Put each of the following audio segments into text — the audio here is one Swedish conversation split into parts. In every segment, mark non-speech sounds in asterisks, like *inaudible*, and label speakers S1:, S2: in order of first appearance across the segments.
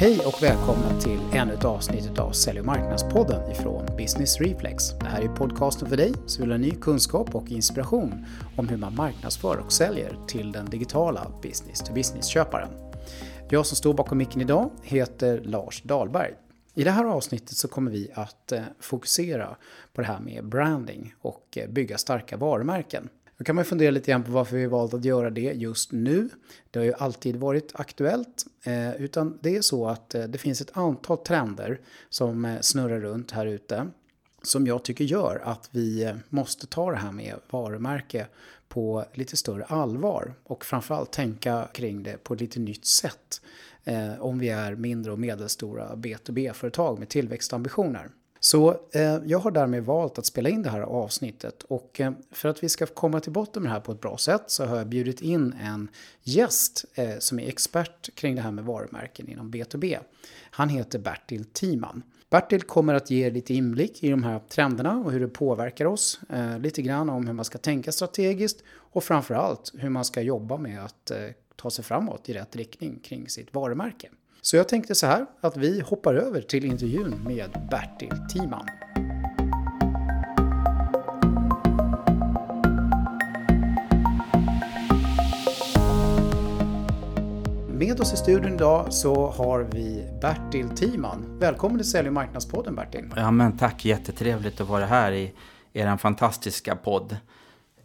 S1: Hej och välkomna till ännu ett avsnitt av Sälj och marknadspodden ifrån Business Reflex. Det här är podcasten för dig som vill ha ny kunskap och inspiration om hur man marknadsför och säljer till den digitala business-to-business-köparen. Jag som står bakom micken idag heter Lars Dahlberg. I det här avsnittet så kommer vi att eh, fokusera på det här med branding och eh, bygga starka varumärken. Då kan man fundera lite grann på varför vi valt att göra det just nu. Det har ju alltid varit aktuellt. Eh, utan det är så att eh, det finns ett antal trender som eh, snurrar runt här ute. Som jag tycker gör att vi måste ta det här med varumärke på lite större allvar. Och framförallt tänka kring det på ett lite nytt sätt. Om vi är mindre och medelstora B2B-företag med tillväxtambitioner. Så eh, jag har därmed valt att spela in det här avsnittet och eh, för att vi ska komma till botten med det här på ett bra sätt så har jag bjudit in en gäst eh, som är expert kring det här med varumärken inom B2B. Han heter Bertil Timan. Bertil kommer att ge lite inblick i de här trenderna och hur det påverkar oss. Eh, lite grann om hur man ska tänka strategiskt och framförallt hur man ska jobba med att eh, ta sig framåt i rätt riktning kring sitt varumärke. Så jag tänkte så här att vi hoppar över till intervjun med Bertil Timan. Med oss i studion idag så har vi Bertil Timan. Välkommen till Sälj och marknadspodden Bertil.
S2: Ja men tack, jättetrevligt att vara här i er fantastiska podd.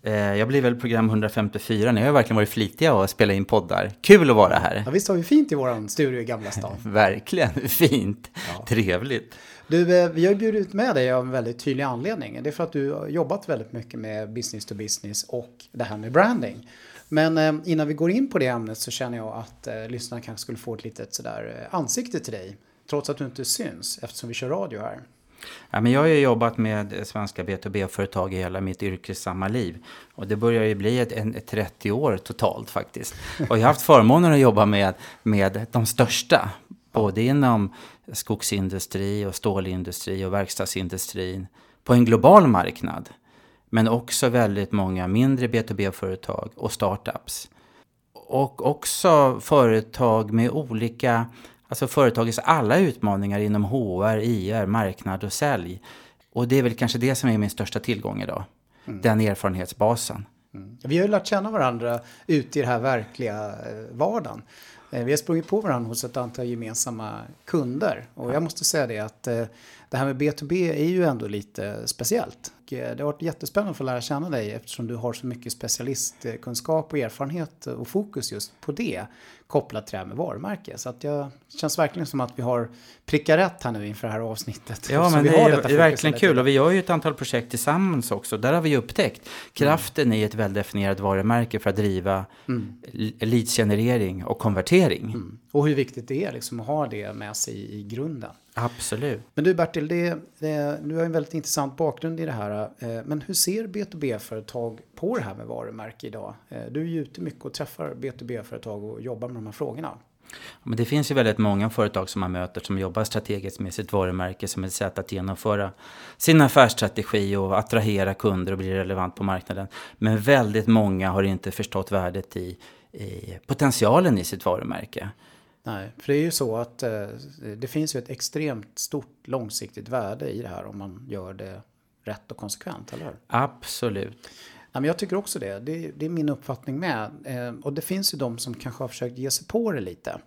S2: Eh, jag blir väl program 154. Ni har verkligen varit flitiga och spela in poddar. Kul att vara här.
S1: Ja, visst har vi fint i vår studio i Gamla stan. *laughs*
S2: verkligen fint. Ja. Trevligt.
S1: Du, eh, vi har bjudit med dig av en väldigt tydlig anledning. Det är för att du har jobbat väldigt mycket med business to business och det här med branding. Men eh, innan vi går in på det ämnet så känner jag att eh, lyssnarna kanske skulle få ett litet sådär ansikte till dig. Trots att du inte syns eftersom vi kör radio här.
S2: Ja, men jag har ju jobbat med svenska B2B-företag i hela mitt yrkessamma liv. Och det börjar ju bli ett, en, ett 30 år totalt faktiskt. Och jag har haft förmånen att jobba med, med de största. Både inom skogsindustri och stålindustri och verkstadsindustrin. På en global marknad. Men också väldigt många mindre B2B-företag och startups. Och också företag med olika Alltså företagets alla utmaningar inom HR, IR, marknad och sälj. Och det är väl kanske det som är min största tillgång idag. Mm. Den erfarenhetsbasen.
S1: Mm. Vi har ju lärt känna varandra ute i den här verkliga eh, vardagen. Eh, vi har sprungit på varandra hos ett antal gemensamma kunder. Och jag måste säga det att eh, det här med B2B är ju ändå lite speciellt. Det har varit jättespännande att få lära känna dig eftersom du har så mycket specialistkunskap och erfarenhet och fokus just på det kopplat till det här med varumärke. Så att det känns verkligen som att vi har prickat rätt här nu inför det här avsnittet.
S2: Ja, men det är, är verkligen kul och vi gör ju ett antal projekt tillsammans också. Där har vi upptäckt kraften mm. i ett väldefinierat varumärke för att driva mm. leadsgenerering och konvertering. Mm.
S1: Och hur viktigt det är liksom att ha det med sig i grunden.
S2: Absolut.
S1: Men du Bertil, det, det, du har en väldigt intressant bakgrund i det här. Eh, men hur ser B2B-företag på det här med varumärke idag? Eh, du är ju ute mycket och träffar B2B-företag och jobbar med de här frågorna.
S2: Men det finns ju väldigt många företag som man möter som jobbar strategiskt med sitt varumärke som ett sätt att genomföra sin affärsstrategi och attrahera kunder och bli relevant på marknaden. Men väldigt många har inte förstått värdet i, i potentialen i sitt varumärke.
S1: Nej, för det är ju så att eh, det finns ju ett extremt stort långsiktigt värde i det här om man gör det rätt och konsekvent, eller hur?
S2: Absolut.
S1: Ja, men jag tycker också det. det. det. är min uppfattning med. Eh, och det finns ju de som kanske har försökt ge sig på det lite.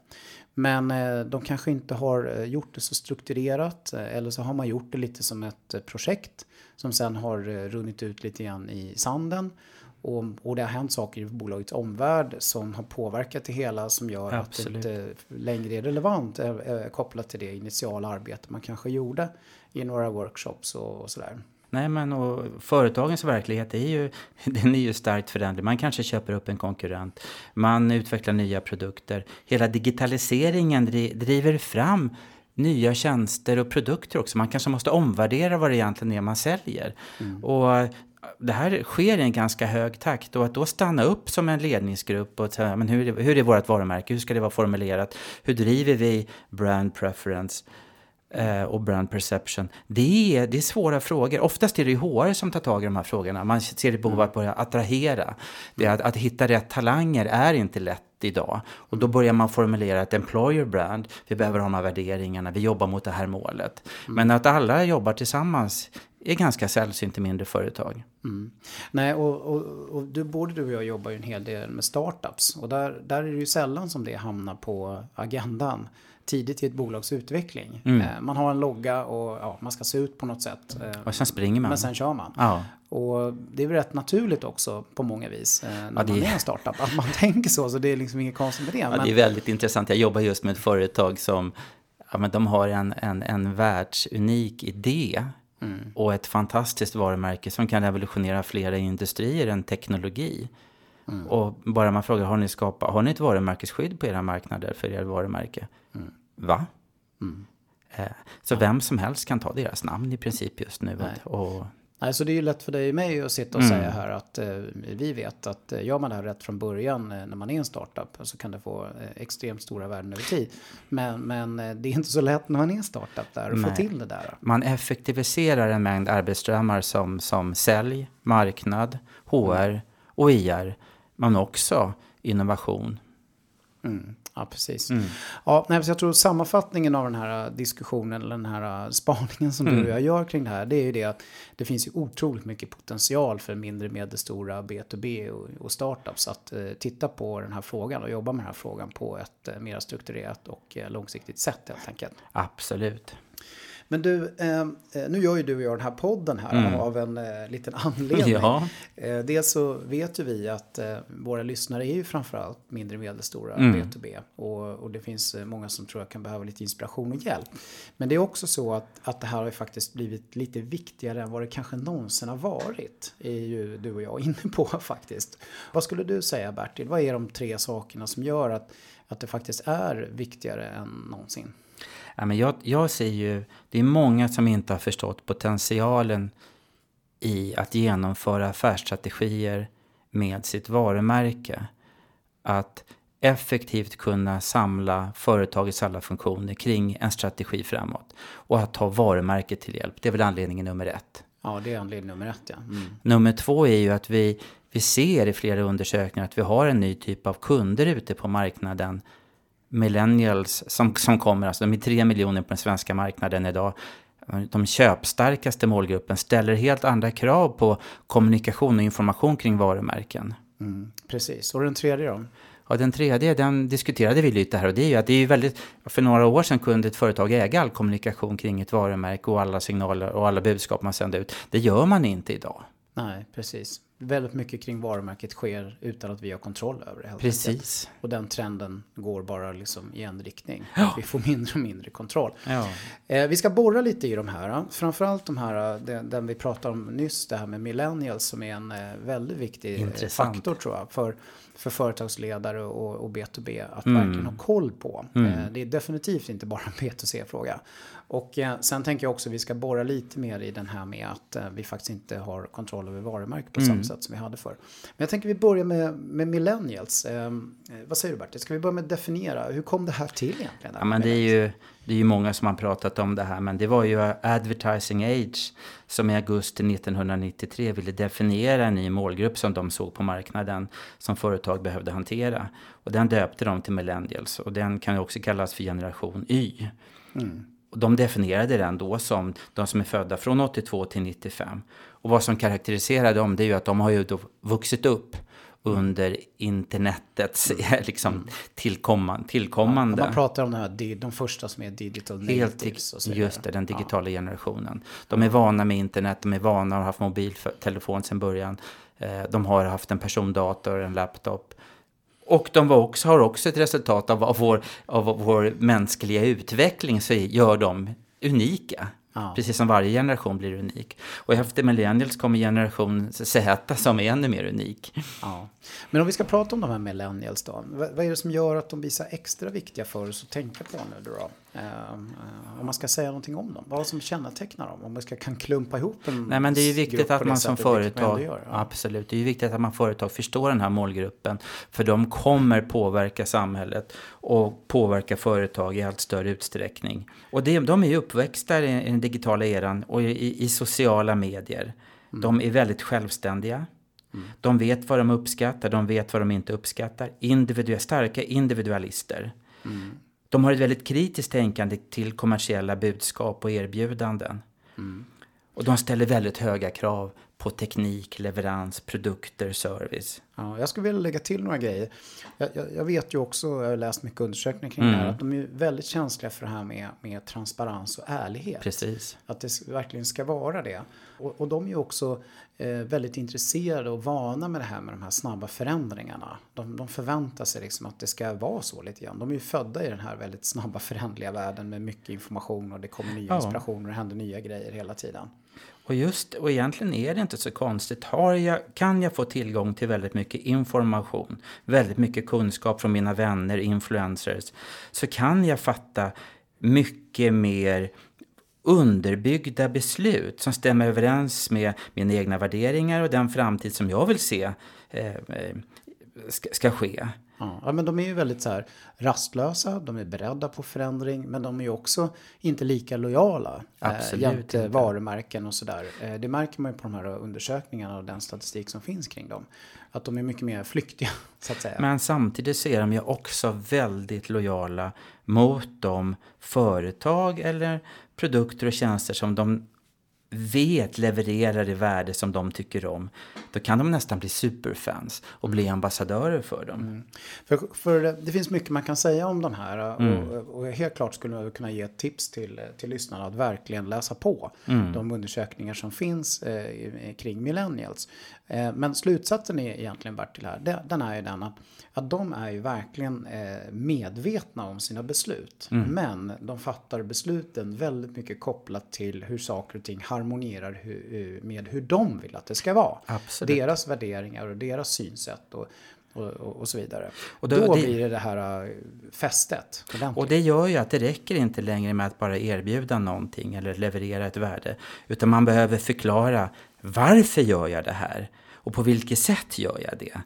S1: Men eh, de kanske inte har eh, gjort det så strukturerat. Eh, eller så har man gjort det lite som ett eh, projekt. Som sen har runnit ut lite grann i sanden. Och, och det har hänt saker i bolagets omvärld som har påverkat det hela som gör Absolut. att det inte längre är relevant eh, eh, kopplat till det initiala arbete man kanske gjorde i några workshops och, och sådär.
S2: Nej, men och företagens verklighet är ju, *laughs* den är ju starkt föränderlig. Man kanske köper upp en konkurrent. Man utvecklar nya produkter. Hela digitaliseringen driver fram nya tjänster och produkter också. Man kanske måste omvärdera vad det egentligen är man säljer. Mm. Och det här sker i en ganska hög takt och att då stanna upp som en ledningsgrupp och säga, men hur, hur är vårt varumärke, hur ska det vara formulerat, hur driver vi brand preference? eh, och brand perception. Det är, det är svåra frågor. Oftast är det HR som tar tag i de här frågorna. Man ser ett behov av att börja attrahera. Det att, att hitta rätt talanger är inte lätt idag. Och då börjar man formulera ett employer brand. Vi behöver ha de här värderingarna. Vi jobbar mot det här målet. Men att alla jobbar tillsammans är ganska sällsynt i mindre företag.
S1: Mm. Nej, och, och, och du, både du och jag jobbar ju en hel del med startups. Och där, där är det ju sällan som det hamnar på agendan tidigt i ett bolags utveckling.
S2: Mm.
S1: Eh, man har en logga och ja, man ska se ut på något sätt. Eh,
S2: Och sen springer man.
S1: men sen kör man.
S2: Ja.
S1: Och det är väl rätt naturligt också på många vis eh, när
S2: Ja, det-
S1: man är en startup. Att man *laughs* tänker så, så det är liksom inget konstigt med det.
S2: Ja,
S1: men,
S2: det är väldigt intressant. Jag jobbar just med ett företag som ja, men de har en, en, en världsunik idé
S1: Mm.
S2: och ett fantastiskt varumärke som kan revolutionera flera industrier än teknologi.
S1: Mm.
S2: Och bara man frågar, har ni, skapat, har ni ett varumärkesskydd på era marknader för er varumärke? Va? Eh, så vem som helst kan ta deras namn i princip just nu.
S1: Nej.
S2: Och,
S1: Nej, så det är ju lätt för dig och mig att sitta och
S2: Mm.
S1: säga här att eh, vi vet att eh, gör man det här rätt från början eh, när man är en startup så kan det få eh, extremt stora värden över tid. Men, men eh, det är inte så lätt när man är en startup där att få
S2: Nej.
S1: till det där.
S2: man effektiviserar en mängd arbetsströmmar som, som sälj, marknad, HR och IR. Men också innovation.
S1: Mm. Ja, precis.
S2: Mm.
S1: Ja, nej, så jag tror sammanfattningen av den här diskussionen, eller den här spaningen som
S2: Mm.
S1: du och jag gör kring det här, det är ju det att det finns ju otroligt mycket potential för mindre medelstora B2B och, och startups att eh, titta på den här frågan och jobba med den här frågan på ett eh, mer strukturerat och eh, långsiktigt sätt helt enkelt.
S2: Absolut.
S1: Men du, eh, eh, nu gör ju du och jag den här podden här
S2: Mm.
S1: av en eh, liten *laughs* anledning.
S2: Ja.
S1: Eh, dels så vet ju vi att eh, våra lyssnare är ju framförallt mindre och medelstora
S2: Mm.
S1: B2B. Och, och det finns eh, många som tror jag kan behöva lite inspiration och hjälp. Men det är också så att, att det här har ju faktiskt blivit lite viktigare än vad det kanske någonsin har varit. är ju du och jag *laughs* inne på faktiskt. Vad skulle du säga Bertil? Vad är de tre sakerna som gör att, att det faktiskt är viktigare än någonsin?
S2: Ja, men jag, jag ser ju, det är många som inte har förstått potentialen i att genomföra affärsstrategier med sitt varumärke. Att effektivt kunna samla företagets alla funktioner kring en strategi framåt. Och att ta varumärket till hjälp. Det är väl anledning nummer ett.
S1: Ja, det är anledning nummer ett ja. Mm.
S2: Nummer två är ju att vi, vi ser i flera undersökningar att vi har en ny typ av kunder ute på marknaden. Millennials som, som kommer, alltså de är tre miljoner på den svenska marknaden idag. De köpstarkaste målgruppen ställer helt andra krav på kommunikation och information kring varumärken.
S1: Mm. Precis. Och den tredje då?
S2: Ja, den tredje, den diskuterade vi lite här och det är ju att det är ju väldigt, för några år sedan kunde ett företag äga all kommunikation kring ett varumärke och alla signaler och alla budskap man sänder ut. Det gör man inte idag.
S1: Nej, precis. Väldigt mycket kring varumärket sker utan att vi har kontroll över det.
S2: Precis.
S1: Och den trenden går bara liksom i en riktning.
S2: Ja.
S1: Vi får mindre och mindre kontroll.
S2: Ja.
S1: Eh, vi ska borra lite i de här. Framförallt de här, eh, den, den vi pratade om nyss, det här med millennials som är en eh, väldigt viktig eh,
S2: Intressant.
S1: faktor tror jag. För, för företagsledare och, och B2B att
S2: Mm.
S1: verkligen ha koll på.
S2: Mm.
S1: Eh, det är definitivt inte bara en B2C-fråga. Och eh, sen tänker jag också att vi ska borra lite mer i den här med att eh, vi faktiskt inte har kontroll över varumärket på
S2: Mm.
S1: samma sätt som vi hade förr. Men jag tänker vi börjar med, med millennials. Eh, vad säger du Bertil? Ska vi börja med att definiera? Hur kom det här till egentligen?
S2: Ja, men det är ju det är ju många som har pratat om det här, men det var ju Advertising Age som i augusti 1993 ville definiera en ny målgrupp som de såg på marknaden som företag behövde hantera. Och den döpte de till Millennials och den kan också kallas för generation Y.
S1: Mm.
S2: De definierade den då som de som är födda från 82 till 95. Och vad som karaktäriserar dem det är ju att de har ju då vuxit upp under internetets *laughs* liksom tillkomman, tillkommande.
S1: Ja, man pratar om det här, de första som är digital natives. Och så
S2: just det, den digitala generationen. De är vana med internet, de är vana och har haft mobiltelefon sedan början. Eh, De har haft en persondator, en laptop. Och de var också, har också ett resultat av, av, vår, av vår mänskliga utveckling så gör de unika.
S1: Ja.
S2: Precis som varje generation blir unik. Och efter millennials kommer generation Z som är ännu mer unik.
S1: Ja. Men om vi ska prata om de här millennials då. Vad, är det som gör att de blir så extra viktiga för oss att tänka på nu då? Om man ska säga någonting om dem, vad som kännetecknar dem, om man ska kan klumpa ihop en
S2: Nej men det är ju viktigt att man som företag,
S1: gör, ja.
S2: absolut, det är ju viktigt att man företag förstår den här målgruppen. För de kommer påverka samhället och påverka företag i allt större utsträckning. Och det, de är ju uppväxta i den digitala eran och i, i sociala medier. Mm. De är väldigt självständiga. Mm. De vet vad de uppskattar, de vet vad de inte uppskattar. Individuella, starka individualister. Mm. De har ett väldigt kritiskt tänkande till kommersiella budskap och erbjudanden. Mm. Och de ställer väldigt höga krav på teknik, leverans, produkter, service.
S1: Ja, jag skulle vilja lägga till några grejer. Jag, jag, jag vet ju också, jag har läst mycket undersökningar kring mm. det här, att de är väldigt känsliga för det här med, med transparens och ärlighet.
S2: Precis.
S1: Att det verkligen ska vara det. Och, och de är ju också väldigt intresserade och vana med det här med de här snabba förändringarna. De, de förväntar sig liksom att det ska vara så lite grann. De är ju födda i den här väldigt snabba förändliga världen med mycket information och det kommer nya ja. inspirationer och det händer nya grejer hela tiden.
S2: Och just, och egentligen är det inte så konstigt. Har jag, kan jag få tillgång till väldigt mycket information, väldigt mycket kunskap från mina vänner, influencers, så kan jag fatta mycket mer underbyggda beslut som stämmer överens med mina egna värderingar och den framtid som jag vill se eh, eh ska, ska ske.
S1: Ja, men de är ju väldigt så här rastlösa, de är beredda på förändring, men de är ju också inte lika lojala
S2: eh, Absolut
S1: eh, varumärken och sådär. Eh, det märker man ju på de här undersökningarna och den statistik som finns kring dem. Att de är mycket mer flyktiga, *laughs* så att säga.
S2: Men samtidigt så är de ju också väldigt lojala mot de företag eller produkter och tjänster som de vet levererar det värde som de tycker om, då kan de nästan bli superfans och bli ambassadörer för dem. Mm.
S1: För, för det, finns mycket man kan säga om de här mm. och, och, helt klart skulle jag kunna ge ett tips till, till lyssnarna att verkligen läsa på mm. de undersökningar som finns eh, kring millennials. Eh, men slutsatsen är egentligen Bertil här, den är ju den att, att de är ju verkligen eh, medvetna om sina beslut. Mm. Men de fattar besluten väldigt mycket kopplat till hur saker och ting harmonierar med hur de vill att det ska vara.
S2: Absolut.
S1: Deras värderingar och deras synsätt. Och, och, och, så vidare. Och då, då det, blir det det här fästet.
S2: Och det gör ju att det räcker inte längre med att bara erbjuda någonting eller leverera ett värde. Utan man behöver förklara varför gör jag det här? Och på vilket sätt gör jag det?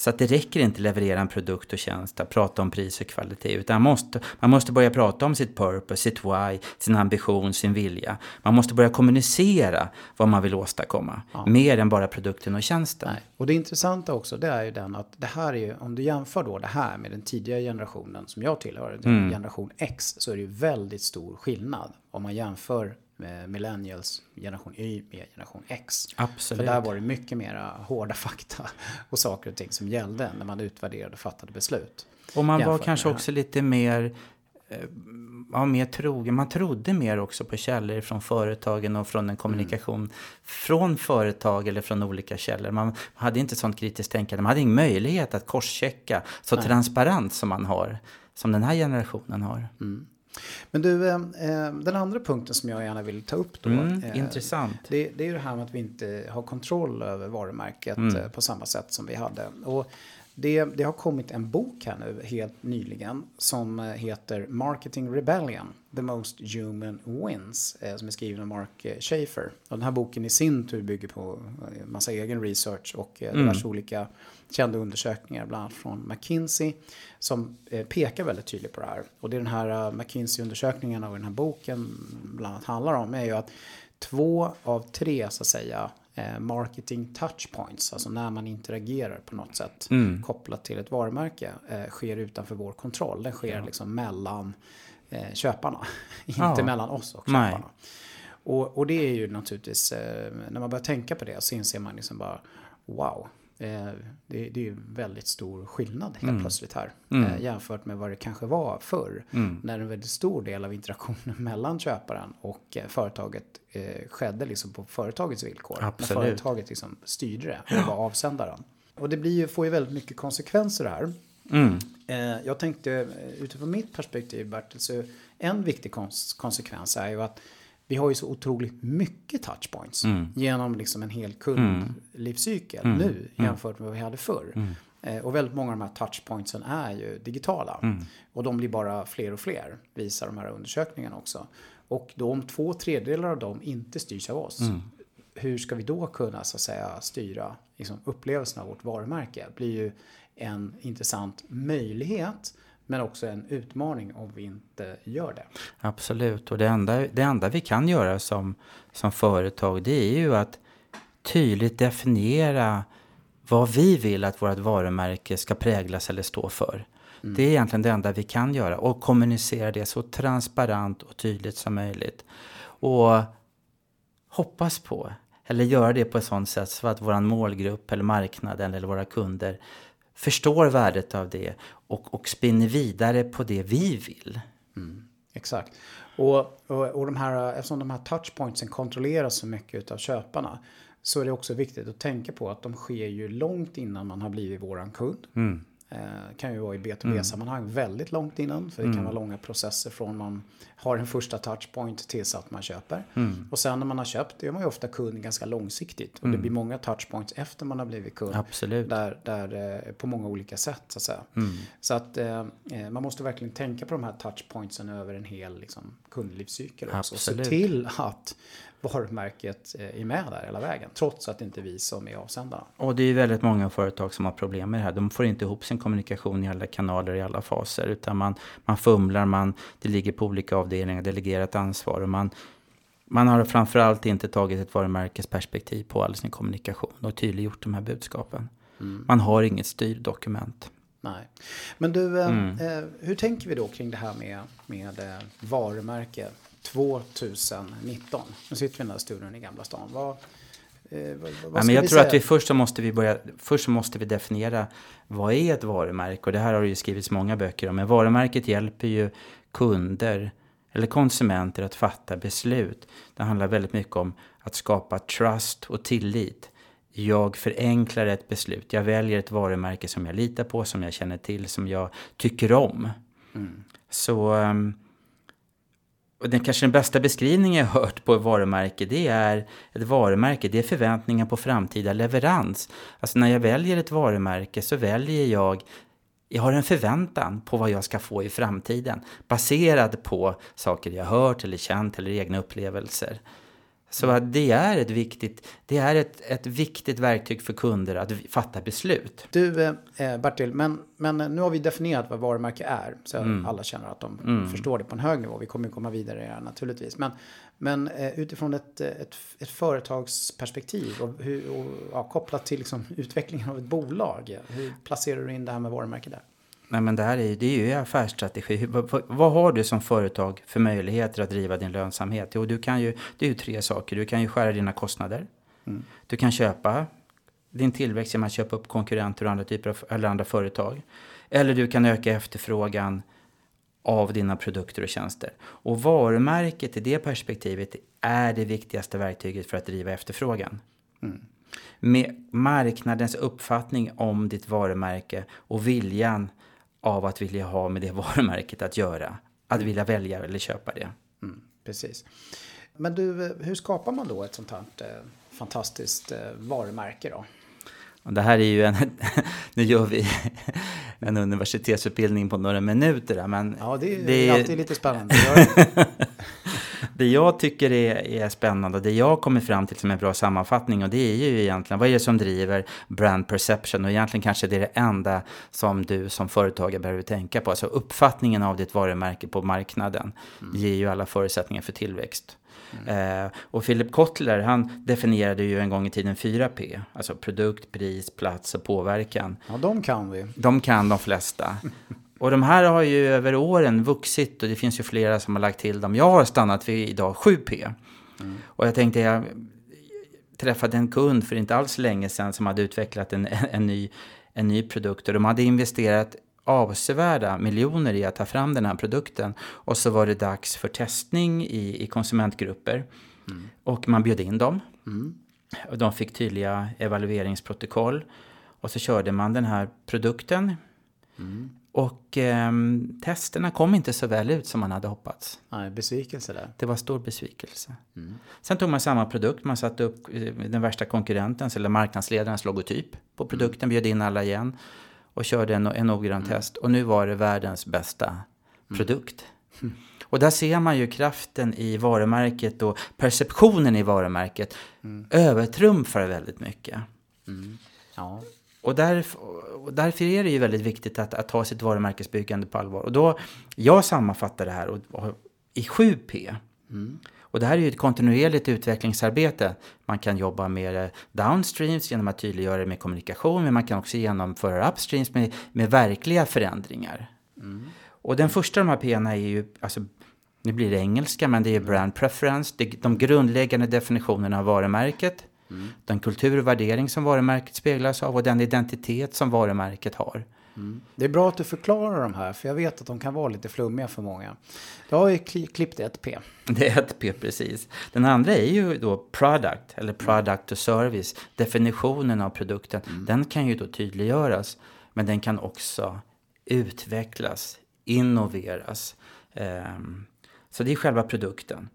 S2: Så att det räcker inte att leverera en produkt och tjänst, att prata om pris och kvalitet. Utan man måste, man måste börja prata om sitt purpose, sitt why, sin ambition, sin vilja. Man måste börja kommunicera vad man vill åstadkomma. Ja. Mer än bara produkten och tjänsten. Nej.
S1: Och det intressanta också, det är ju den att det här är ju, om du jämför då det här med den tidigare generationen som jag tillhör, mm. generation X, så är det ju väldigt stor skillnad. Om man jämför millennials, generation Y med generation X.
S2: Absolut.
S1: För där var det mycket mer hårda *laughs* fakta och saker och ting som gällde när man utvärderade och fattade beslut.
S2: Och man var kanske också lite mer eh, ja, mer trogen. Man trodde mer också på källor från företagen och från en kommunikation mm. från företag eller från olika källor. Man hade inte sånt kritiskt tänkande. Man hade ingen möjlighet att korschecka så Nej. transparent som man har, som den här generationen har.
S1: Mm. Men du, eh, eh, den andra punkten som jag gärna vill ta upp då.
S2: Mm, eh, intressant.
S1: Det, det, är ju det här med att vi inte har kontroll över varumärket mm. Eh, på samma sätt som vi hade. Och det, det, har kommit en bok här nu helt nyligen som heter Marketing Rebellion. The Most Human Wins. Som är skriven av Mark Schaefer. Och den här boken i sin tur bygger på massa egen research och mm. diverse olika kända undersökningar, bland annat från McKinsey, som eh, pekar väldigt tydligt på det här. Och det den här uh, McKinsey-undersökningarna och den här boken bland annat handlar om är ju att två av tre, så att säga, eh, marketing touchpoints, alltså när man interagerar på något sätt mm. kopplat till ett varumärke, sker utanför vår kontroll. Den sker ja. liksom mellan köparna, *laughs* inte ja. mellan oss och köparna. Och, och, det är ju naturligtvis, när man börjar tänka på det så inser man liksom bara wow, Eh, det, det är väldigt stor skillnad helt mm. plötsligt här. Mm. Eh, jämfört med vad det kanske var förr. Mm. När en väldigt stor del av interaktionen *laughs* mellan köparen och eh, företaget skedde liksom på företagets villkor.
S2: Absolut.
S1: När företaget liksom styrde det och var avsändaren. Och det blir, får ju väldigt mycket konsekvenser här. Mm. Jag tänkte utifrån mitt perspektiv Bertil, så en viktig konsekvens är ju att vi har ju så otroligt mycket touchpoints mm. genom liksom en hel kundlivscykel mm. nu mm. jämfört med vad vi hade förr. Mm. Eh, och väldigt många av de här touchpointsen är ju digitala.
S2: Mm.
S1: Och de blir bara fler och fler, visar de här undersökningarna också. Och då om två tredjedelar av dem inte styrs av oss,
S2: Mm.
S1: hur ska vi då kunna så att säga styra liksom, upplevelsen av vårt varumärke? Blir ju en intressant möjlighet men också en utmaning om vi inte gör det.
S2: Absolut, och det enda, det enda vi kan göra som, som företag det är ju att tydligt definiera vad vi vill att vårt varumärke ska präglas eller stå för. Det är egentligen det enda vi kan göra och kommunicera det så transparent och tydligt som möjligt. Och hoppas på, eller göra det på ett sådant sätt så att vår målgrupp eller marknaden eller våra kunder förstår värdet av det och, och spinner vidare på det vi vill.
S1: Mm, exakt. Och, och, och de här, eftersom de här touchpointsen kontrolleras så mycket av köparna så är det också viktigt att tänka på att de sker ju långt innan man har blivit våran kund.
S2: Mm.
S1: Eh, kan ju vara i B2B-sammanhang väldigt långt innan. För det kan vara långa processer från man har en första touchpoint tills att man köper. Och sen när man har köpt, då är man ju ofta kund ganska långsiktigt. Och det blir många touchpoints efter man har blivit kund.
S2: Absolut.
S1: Där, där, eh, på många olika sätt så att säga. Så att eh, eh, man måste verkligen tänka på de här touchpointsen över en hel liksom, kundlivscykel också. Och se
S2: Absolut.
S1: till att varumärket eh, är med där hela vägen. Trots att det inte är vi som är avsändarna.
S2: Och det är väldigt många företag som har problem med det här. De får inte ihop sin kommunikation i alla kanaler i alla faser. Utan man, man fumlar, man, det ligger på olika avdelningar, delegerat ansvar. Och man, man har framförallt inte tagit ett varumärkesperspektiv på all sin kommunikation och tydliggjort de här budskapen. Man har inget styrdokument.
S1: Nej. Men du, eh, eh, hur tänker vi då kring det här med, med eh, varumärke 2019? Nu sitter vi i den här studion i Gamla stan. Vad, eh, vad, vad
S2: Ja, men jag tror
S1: säga?
S2: att vi först så måste vi börja, först så måste vi definiera vad är ett varumärke? Och det här har det ju skrivits många böcker om. Men varumärket hjälper ju kunder eller konsumenter att fatta beslut. Det handlar väldigt mycket om att skapa trust och tillit. Jag förenklar ett beslut. Jag väljer ett varumärke som jag litar på, som jag känner till, som jag tycker om. Så ehm, och den kanske den bästa beskrivningen jag har hört på ett varumärke det är ett varumärke, det är förväntningar på framtida leverans. Alltså när jag väljer ett varumärke så väljer jag jag har en förväntan på vad jag ska få i framtiden baserad på saker jag hört eller känt eller egna upplevelser. Så att det är ett viktigt, det är ett, ett viktigt verktyg för kunder att fatta beslut.
S1: Du eh, Bertil, men, men nu har vi definierat vad varumärke är. Så
S2: Mm.
S1: alla känner att de förstår det på en hög nivå. Vi kommer ju komma vidare i det här naturligtvis. Men, men eh, utifrån ett, eh, ett, ett företagsperspektiv och, hur, och ja, kopplat till liksom, *laughs* utvecklingen av ett bolag. Hur placerar du in det här med varumärke där?
S2: Nej, men det här är, det är ju affärsstrategi. Vad, vad- har du som företag för möjligheter att driva din lönsamhet? Jo, du kan ju, det är ju tre saker. Du kan ju skära dina kostnader. Du kan köpa din tillväxt genom att köpa upp konkurrenter och andra typer av, eller andra företag. Eller du kan öka efterfrågan av dina produkter och tjänster. Och varumärket i det perspektivet är det viktigaste verktyget för att driva efterfrågan. Med marknadens uppfattning om ditt varumärke och viljan av att vilja ha med det *laughs* varumärket att göra. Att vilja välja eller köpa det.
S1: Mm, precis. Men du, hur skapar man då ett sånt här eh, fantastiskt eh, varumärke då?
S2: Det här är ju en, *laughs* nu gör vi en universitetsutbildning på några minuter. Men
S1: Ja, det är
S2: det är-
S1: alltid lite spännande. Jag- *laughs*
S2: Det jag tycker är, är spännande och det jag kommer fram till som en bra sammanfattning och det är ju egentligen vad är det som driver brand perception och egentligen kanske det är det enda som du som företagare behöver tänka på. Alltså uppfattningen av ditt varumärke på marknaden ger ju alla förutsättningar för tillväxt. Eh, och Philip Kotler han definierade ju en gång i tiden 4P, alltså produkt, pris, plats och påverkan.
S1: Ja, de kan vi.
S2: De kan de flesta. *laughs* Och de här har ju över åren vuxit och det finns ju flera som har lagt till dem. Jag har stannat vid idag 7P. Och jag tänkte, jag träffade en kund för inte alls länge sedan som hade utvecklat en, *laughs* en, ny, en ny produkt. Och de hade investerat avsevärda miljoner i att ta fram den här produkten. Och så var det dags för testning i, i konsumentgrupper. Och man bjöd in dem. Och de fick tydliga evalueringsprotokoll. Och så körde man den här produkten. Och ehm, testerna kom inte så väl ut som man hade hoppats.
S1: Nej, besvikelse där.
S2: Det var stor besvikelse. Sen tog man samma produkt, man satte upp eh, den värsta konkurrentens eller marknadsledarens logotyp på produkten, bjöd in alla igen. och körde en, en noggrann test. Och nu var det världens bästa produkt. Och där ser man ju kraften i varumärket och perceptionen i varumärket övertrumfar väldigt mycket.
S1: Ja.
S2: Och, därf och därför är det ju väldigt viktigt att, att ta sitt varumärkesbyggande på allvar. Och då, jag sammanfattar det här och, och, i 7P. Och det här är ju ett kontinuerligt utvecklingsarbete. Man kan jobba med downstreams genom att tydliggöra det med kommunikation, men man kan också genomföra upstreams med, med verkliga förändringar. Och den första av de här P är ju, alltså, nu blir det engelska, men det är brand preference, det, de grundläggande definitionerna av varumärket, den kultur och värdering som varumärket speglas av och den identitet som varumärket har.
S1: Det är bra att du förklarar de här, för jag vet att de kan vara lite flummiga för många. Jag har ju kli- klippt ett P. *laughs*
S2: Det är ett P precis. Den andra är ju då product, eller product och service. Definitionen av produkten, den kan ju då tydliggöras. Men den kan också utvecklas, innoveras. Ehm, så det är själva produkten.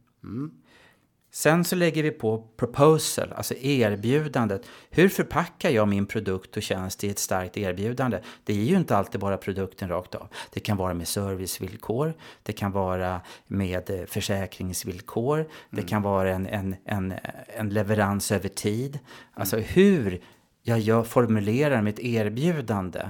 S2: Sen så lägger vi på proposal, alltså erbjudandet. Hur förpackar jag min produkt och tjänst i ett starkt erbjudande? Det är ju inte alltid bara produkten rakt av. Det kan vara med servicevillkor, det kan vara med eh, försäkringsvillkor, det kan vara en, en, en, en leverans över tid. Alltså hur jag gör, formulerar mitt erbjudande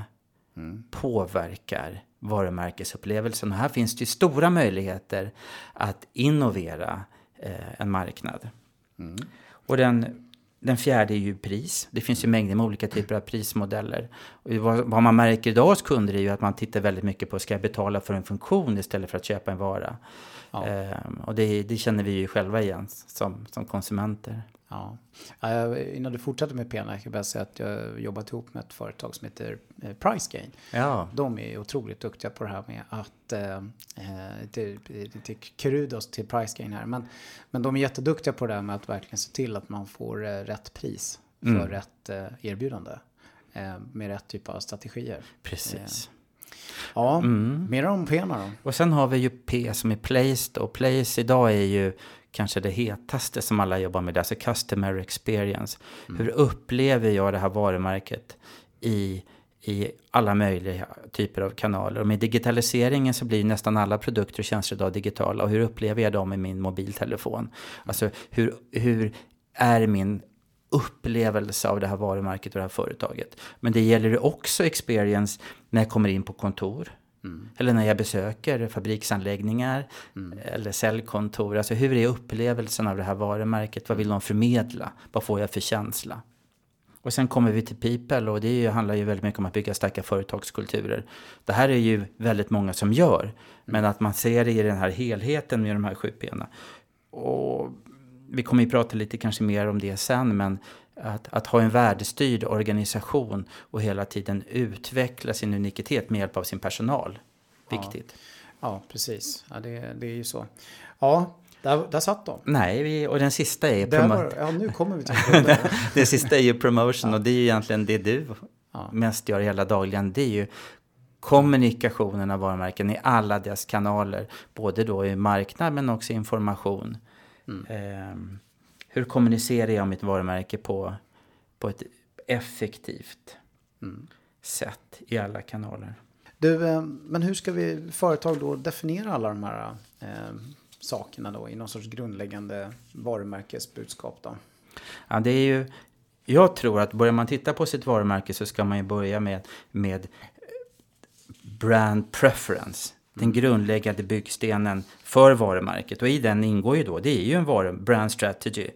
S2: påverkar varumärkesupplevelsen. Och här finns det ju stora möjligheter att innovera eh, en marknad. Och den, den fjärde är ju pris. Det finns ju mängder med olika typer av prismodeller. Och vad, vad man märker idag hos kunder är ju att man tittar väldigt mycket på ska jag betala för en funktion istället för att köpa en vara.
S1: Ja.
S2: Ehm, och det, det känner vi ju själva igen som, som konsumenter.
S1: Ja. Innan du fortsätter med P, jag kan bara säga att jag jobbat ihop med ett företag som heter eh, Pricegain.
S2: Ja,
S1: De är otroligt duktiga på det här med att, eh, eh, det, är kudos till Pricegain här, men, men de är jätteduktiga på det här med att verkligen se till att man får rätt pris för
S2: Mm.
S1: rätt erbjudande. Eh, med rätt typ av strategier.
S2: precis.
S1: Ja,
S2: Mm.
S1: mer om P då.
S2: Och sen har vi ju P som är Placed och Place idag är ju kanske det hetaste som alla jobbar med, alltså Customer Experience. Hur upplever jag det här varumärket i, i alla möjliga typer av kanaler? Och med digitaliseringen så blir nästan alla produkter och tjänster idag digitala. Och hur upplever jag dem i min mobiltelefon? Alltså hur, hur är min upplevelse av det här varumärket och det här företaget. Men det gäller ju också experience när jag kommer in på kontor. Eller när jag besöker fabriksanläggningar eller säljkontor. Alltså hur är upplevelsen av det här varumärket? Vad vill de förmedla? Vad får jag för känsla? Och sen kommer vi till people och det ju, handlar ju väldigt mycket om att bygga starka företagskulturer. Det här är ju väldigt många som gör. Men att man ser det i den här helheten med de här sju P'na. Och vi kommer ju prata lite kanske mer om det sen, men att, att ha en värdestyrd organisation och hela tiden utveckla sin unikitet med hjälp av sin personal. Viktigt.
S1: Ja, precis. Ja, det, det är ju så. Ja, där, där satt de.
S2: Nej, vi, och den sista är
S1: Där
S2: promo-
S1: var, ja, nu kommer vi till *laughs*
S2: det sista är ju promotion och det är ju egentligen det du
S1: Ja.
S2: mest gör hela dagligen. Det är ju kommunikationen av varumärken i alla dess kanaler. Både då i marknad men också information. Ehm, hur kommunicerar jag mitt varumärke på, på ett effektivt sätt i alla kanaler?
S1: Du, eh, men hur ska vi företag då definiera alla de här eh, sakerna då i någon sorts grundläggande varumärkesbudskap då?
S2: Ja, det är ju, jag tror att börjar man titta på sitt varumärke så ska man ju börja med, med brand preference. Den grundläggande byggstenen för varumärket. Och i den ingår ju då, det är ju en varu, brand strategy.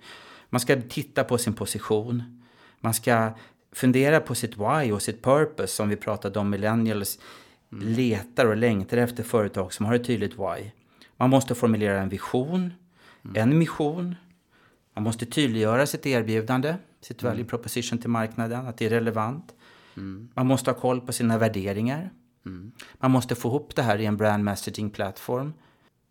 S2: Man ska titta på sin position. Man ska fundera på sitt why och sitt purpose som vi pratade om millennials letar och längtar efter företag som har ett tydligt why. Man måste formulera en vision, en mission, man måste tydliggöra sitt erbjudande, sitt value proposition till marknaden, att det är relevant. Man måste ha koll på sina värderingar. Man måste få ihop det här i en brand messaging plattform.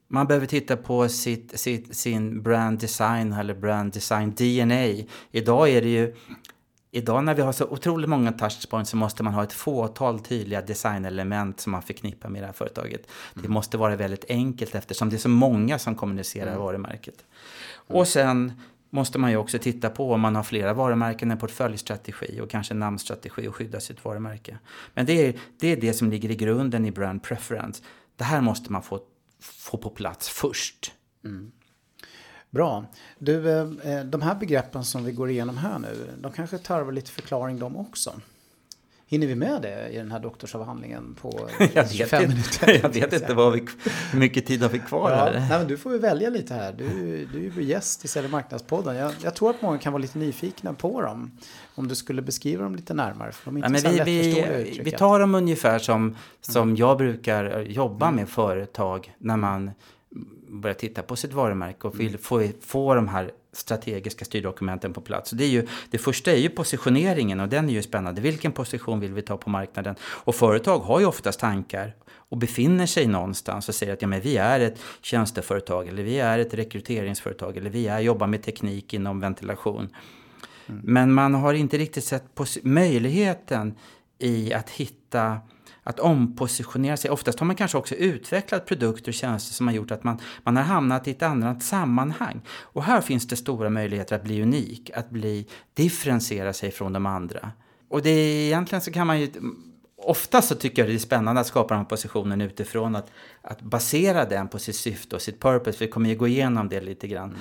S2: Man behöver titta på sitt, sitt, sin brand design eller brand design DNA. Idag är det ju Idag när vi har så otroligt många touchpoints så måste man ha ett fåtal tydliga designelement som man förknippar med det här företaget. Det måste vara väldigt enkelt eftersom det är så många som kommunicerar varumärket. Och sen måste man ju också titta på om man har flera varumärken, en portföljstrategi och kanske en namnstrategi och skydda sitt varumärke. Men det är, det är det som ligger i grunden i brand preference. Det här måste man få, få på plats först. Mm.
S1: Bra. Du, eh, eh, de här begreppen som vi går igenom här nu, de kanske tarvar lite förklaring de också. Hinner vi med det i den här doktorsavhandlingen på *laughs* 25 minuter? *laughs*
S2: Jag vet inte vad vi, hur mycket tid har vi kvar
S1: ja,
S2: här.
S1: Nej, men du får ju välja lite här. Du, du är ju gäst i Sälj marknadspodden. Jag, jag, tror att många kan vara lite nyfikna på dem. Om du skulle beskriva dem lite närmare. För de är inte ja,
S2: vi, vi, vi tar dem ungefär som, som mm. jag brukar jobba mm. med företag när man börjar titta på sitt varumärke och vill mm. få, få de här strategiska styrdokumenten på plats. Det, är ju, det första är ju positioneringen och den är ju spännande. Vilken position vill vi ta på marknaden? Och företag har ju oftast tankar och befinner sig någonstans och säger att ja, men vi är ett tjänsteföretag eller vi är ett rekryteringsföretag eller vi är, jobbar med teknik inom ventilation. Mm. Men man har inte riktigt sett möjligheten i att hitta att ompositionera sig. Oftast har man kanske också utvecklat produkter och tjänster som har gjort att man, man har hamnat i ett annat sammanhang. Och här finns det stora möjligheter att bli unik, att bli, differentiera sig från de andra. Och det är, egentligen så kan man ju Ofta så tycker jag det är spännande att skapa den här positionen utifrån, att, att basera den på sitt syfte och sitt purpose. Vi kommer ju gå igenom det lite grann.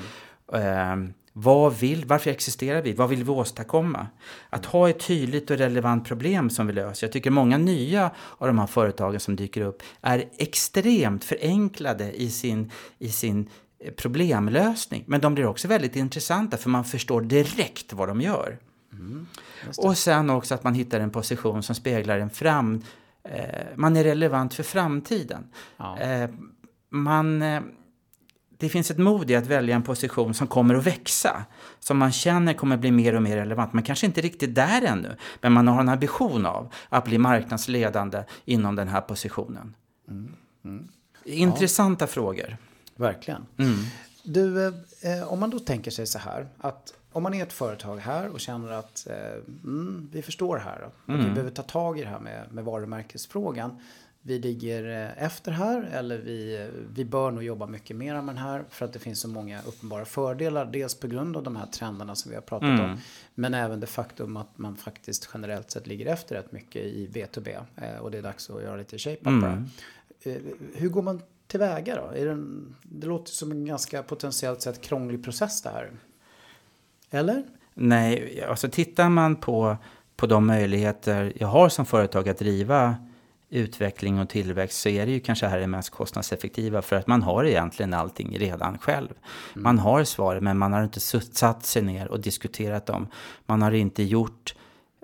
S2: Mm. Uh, vad vill, varför existerar vi? Vad vill vi åstadkomma? Att ha ett tydligt och relevant problem som vi löser. Jag tycker många nya av de här företagen som dyker upp är extremt förenklade i sin, i sin eh, problemlösning. Men de blir också väldigt intressanta för man förstår direkt vad de gör. Mm, och sen också att man hittar en position som speglar en fram... Eh, man är relevant för framtiden. Ja. Eh, man... Eh, det finns ett mod i att välja en position som kommer att växa. Som man känner kommer bli mer och mer relevant. Man kanske inte är riktigt där ännu. Men man har en ambition av att bli marknadsledande inom den här positionen. Mm. Mm. Intressanta ja. frågor.
S1: Verkligen. Mm. Du, eh, om man då tänker sig så här. Att om man är ett företag här och känner att eh, mm, vi förstår här. Och vi mm. behöver ta tag i det här med, med varumärkesfrågan vi ligger eh, efter här eller vi, vi bör nog jobba mycket mer med den här för att det finns så många uppenbara fördelar. Dels på grund av de här trenderna som vi har pratat mm. om. Men även det faktum att man faktiskt generellt sett ligger efter rätt mycket i B2B. Eh, och det är dags att göra lite shape-up mm. det. Eh, hur går man tillväga då? Är det, en, det låter som en ganska potentiellt sett krånglig process det här. Eller?
S2: Nej, alltså tittar man på, på de möjligheter jag har som företag att driva utveckling och tillväxt så är det ju kanske här det mest kostnadseffektiva för att man har egentligen allting redan själv. Mm. Man har svar men man har inte satt sig ner och diskuterat dem. Man har inte gjort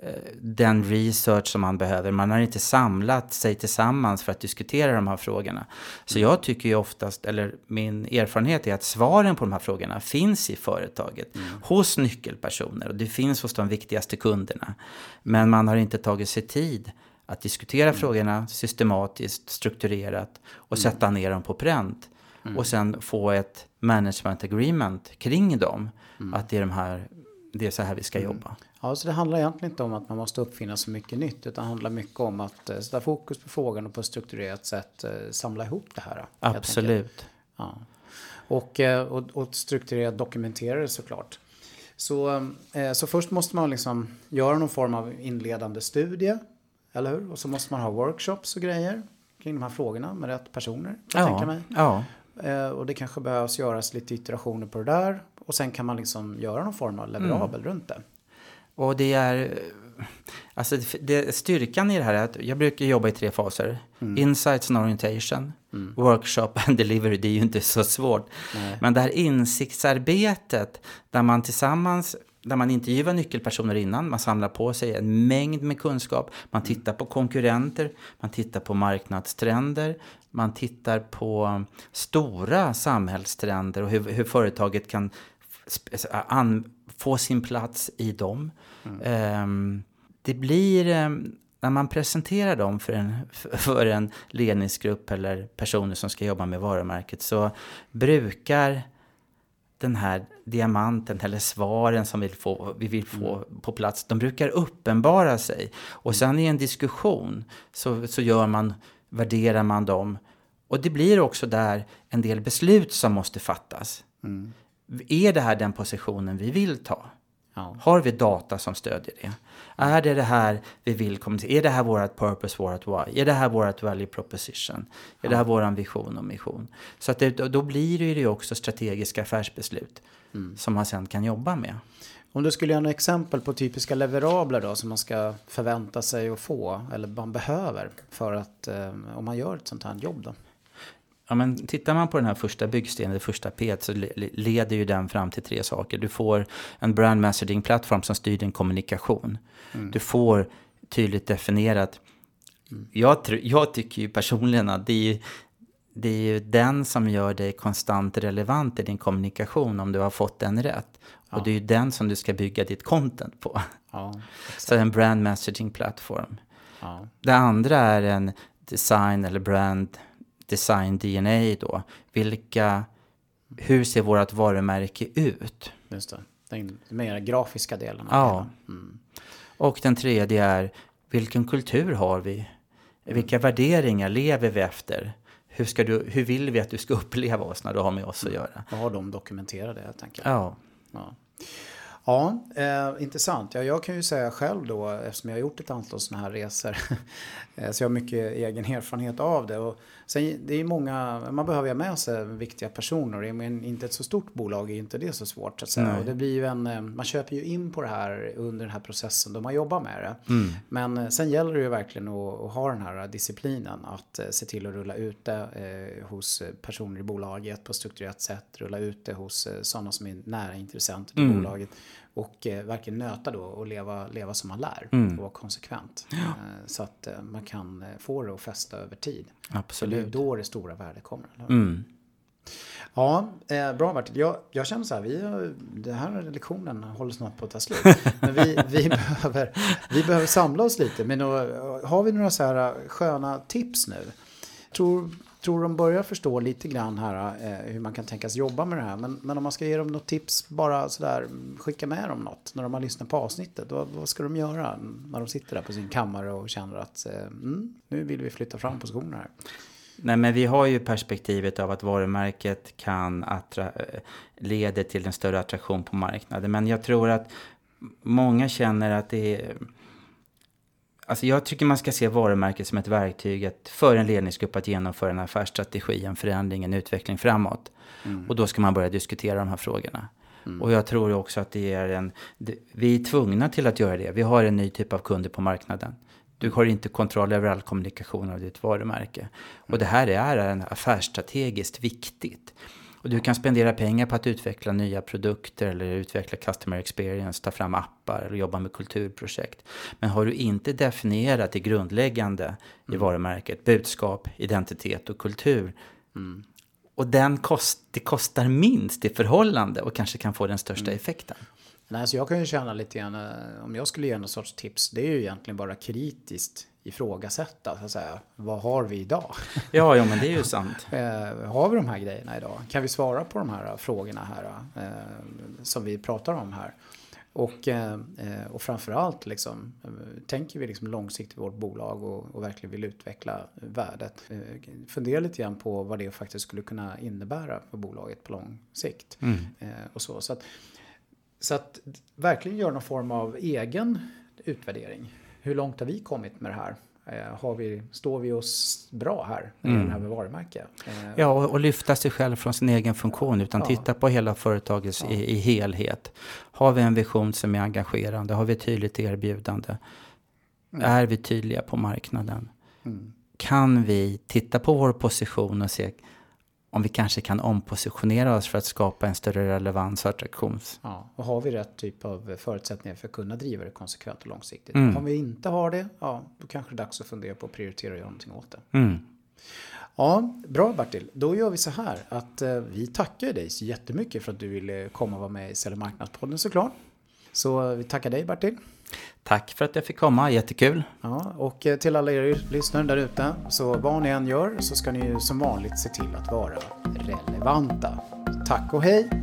S2: eh, den research som man behöver. Man har inte samlat sig tillsammans för att diskutera de här frågorna. Så mm. jag tycker ju oftast, eller min erfarenhet är att svaren på de här frågorna finns i företaget. Mm. Hos nyckelpersoner och det finns hos de viktigaste kunderna. Men man har inte tagit sig tid att diskutera mm. frågorna systematiskt, strukturerat och mm. sätta ner dem på pränt. Mm. Och sen få ett management agreement kring dem. Mm. Att det är, de här, det är så här vi ska mm. jobba.
S1: Ja, så det handlar egentligen inte om att man måste uppfinna så mycket nytt. Utan det handlar mycket om att uh, sätta fokus på frågan och på ett strukturerat sätt uh, samla ihop det här.
S2: Absolut.
S1: Ja. Och, och, och strukturerat dokumentera det såklart. Så, så först måste man liksom göra någon form av inledande studie eller hur? Och så måste man ha workshops och grejer kring de här frågorna med rätt personer.
S2: Ja, tänka mig. ja.
S1: Eh, och det kanske behövs göras lite iterationer på det där. Och sen kan man liksom göra någon form av leverabel mm. runt det.
S2: Och det är... Alltså det, styrkan i det här är att jag brukar jobba i tre faser. Mm. Insights and orientation, mm. workshop and delivery. Det är ju inte så svårt. Nej. Men det här insiktsarbetet där man tillsammans där man intervjuar nyckelpersoner innan, man samlar på sig en mängd med kunskap, man tittar på konkurrenter, man tittar på marknadstrender, man tittar på stora samhällstrender och hur, hur företaget kan få sin plats i dem. Mm. Um, det blir, um, när man presenterar dem för en, för en ledningsgrupp eller personer som ska jobba med varumärket så brukar den här diamanten eller svaren som vi vill få, vi vill få mm. på plats, de brukar uppenbara sig. Och sen i en diskussion så, så gör man, värderar man dem. Och det blir också där en del beslut som måste fattas. Mm. är det här den positionen vi vill ta?
S1: Ja.
S2: Har vi data som stödjer det? Är det det här vi vill kommunicera? Är det här vårt purpose, vårt why? Är det här vårt value proposition? Är det här vår vision och mission? Så att det, då blir det ju också strategiska affärsbeslut som man sen kan jobba med.
S1: Om du skulle göra några exempel på typiska leverabler då som man ska förvänta sig att få eller man behöver för att eh, om man gör ett sånt här jobb då?
S2: Ja, men tittar man på den här första byggstenen, det första P så le- le- leder ju den fram till tre saker. Du får en brand messaging plattform som styr din kommunikation. Du får tydligt definierat. Jag, tr- jag tycker ju personligen att det är, ju, det är ju den som gör dig konstant relevant i din kommunikation om du har fått den rätt. Och det är ju den som du ska bygga ditt content på.
S1: Ja, *laughs*
S2: Så en brand messaging plattform.
S1: ja,
S2: Det andra är en design eller brand design DNA då. Vilka, hur ser vårt varumärke ut?
S1: just det. Den mer grafiska delen.
S2: Ja.
S1: hela.
S2: Och den tredje är vilken kultur har vi? Vilka värderingar lever vi efter? Hur, ska du, hur vill vi att du ska *laughs* uppleva oss när du har med oss att göra?
S1: Vad har de dokumenterat det, tänker jag.
S2: Ja,
S1: Ja, ja eh, intressant. Ja, jag kan ju säga själv då, eftersom jag har gjort ett antal sådana här resor, *laughs* eh, så jag har mycket egen erfarenhet av det. Och sen, det är många, man behöver ju ha med sig viktiga personer. Men inte ett så stort bolag är inte det så svårt. Så att säga.
S2: Nej.
S1: Och det blir ju en, eh, man köper ju in på det här under den här processen då man jobbar med det.
S2: Mm.
S1: Men eh, sen gäller det ju verkligen att, att ha den här disciplinen. Att se till att rulla ut det eh, hos personer i bolaget på ett strukturerat sätt. Rulla ut det hos eh, sådana som är nära intressenter till
S2: Mm.
S1: bolaget. Och eh, verkligen nöta då och leva, leva som man lär.
S2: Mm.
S1: Och vara konsekvent. Eh, så att eh, man kan eh, få det att fästa över tid. För det är
S2: absolut.
S1: då det stora värdet kommer.
S2: Mm.
S1: Ja, eh, bra Martin. Jag, jag känner så här, vi har, den här lektionen håller snart på att ta slut. *laughs* Men vi, vi, behöver, vi behöver samla oss lite. Men då, har vi några så här sköna tips nu? Tror, tror de börjar förstå lite grann här eh, hur man kan tänkas jobba med det här. Men, men om man ska ge dem något tips, bara sådär, skicka med dem något när de har lyssnat på avsnittet. Vad, vad ska de göra när de sitter där på sin kammare och känner att eh, mm, nu vill vi flytta fram positionerna här.
S2: Nej, men vi har ju perspektivet av att varumärket kan attra- leder leda till en större attraktion på marknaden. Men jag tror att många känner att det är... Alltså jag tycker man ska se varumärket som ett verktyg att, för en ledningsgrupp att genomföra en affärsstrategi, en förändring, en utveckling framåt. Och då ska man börja diskutera de här frågorna. Och jag tror också att det är en... det- Vi är tvungna till att göra det. Vi har en ny typ av kunder på marknaden. Du har inte kontroll över all kommunikation av ditt varumärke. Och det här är en affärsstrategiskt viktigt. Och du kan spendera pengar på att utveckla nya produkter eller utveckla customer experience, ta fram appar eller jobba med kulturprojekt. Men har du inte definierat det grundläggande i varumärket, budskap, identitet och kultur. Och den kost, det kostar minst i förhållande och kanske kan få den största effekten.
S1: Nej, så jag kan ju känna lite grann, eh, om jag skulle ge någon sorts tips, det är ju egentligen bara kritiskt ifrågasätta, så att säga. Vad har vi idag? *laughs*
S2: Ja, ja men det är ju *laughs* sant.
S1: Eh, har vi de här grejerna idag? Kan vi svara på de här frågorna här eh, som vi pratar om här? Och, eh, eh, och framförallt liksom, eh, tänker vi liksom långsiktigt i vårt bolag och, och verkligen vill utveckla värdet. Eh, fundera lite grann på vad det faktiskt skulle kunna innebära för bolaget på lång sikt. Eh, och så. Så, att, så att verkligen göra någon form av egen utvärdering. Hur långt har vi kommit med det här? Eh, har vi, står vi oss bra här med det här med varumärke? Eh,
S2: Ja, och, och lyfta sig själv från sin egen funktion utan
S1: Ja.
S2: titta på hela företaget i, i helhet. Har vi en vision som är engagerande? Har vi ett tydligt erbjudande? Är vi tydliga på marknaden?
S1: Mm.
S2: Kan vi titta på vår position och se om vi kanske kan ompositionera oss för att skapa en större relevans och attraktions...
S1: Ja, och har vi rätt typ av förutsättningar för att kunna driva det konsekvent och långsiktigt?
S2: Mm.
S1: Om vi inte har det, ja, då kanske det är dags att fundera på att prioritera och göra någonting åt det.
S2: Mm.
S1: Ja, bra Bertil. Då gör vi så här att eh, vi tackar dig så jättemycket för att du ville komma och vara med i Sälj marknadspodden såklart. Så eh, vi tackar dig Bertil.
S2: Tack för att jag fick komma, jättekul.
S1: Ja, och eh, till alla er lyssnare där ute, så vad ni än gör så ska ni ju som vanligt se till att vara relevanta. Tack och hej!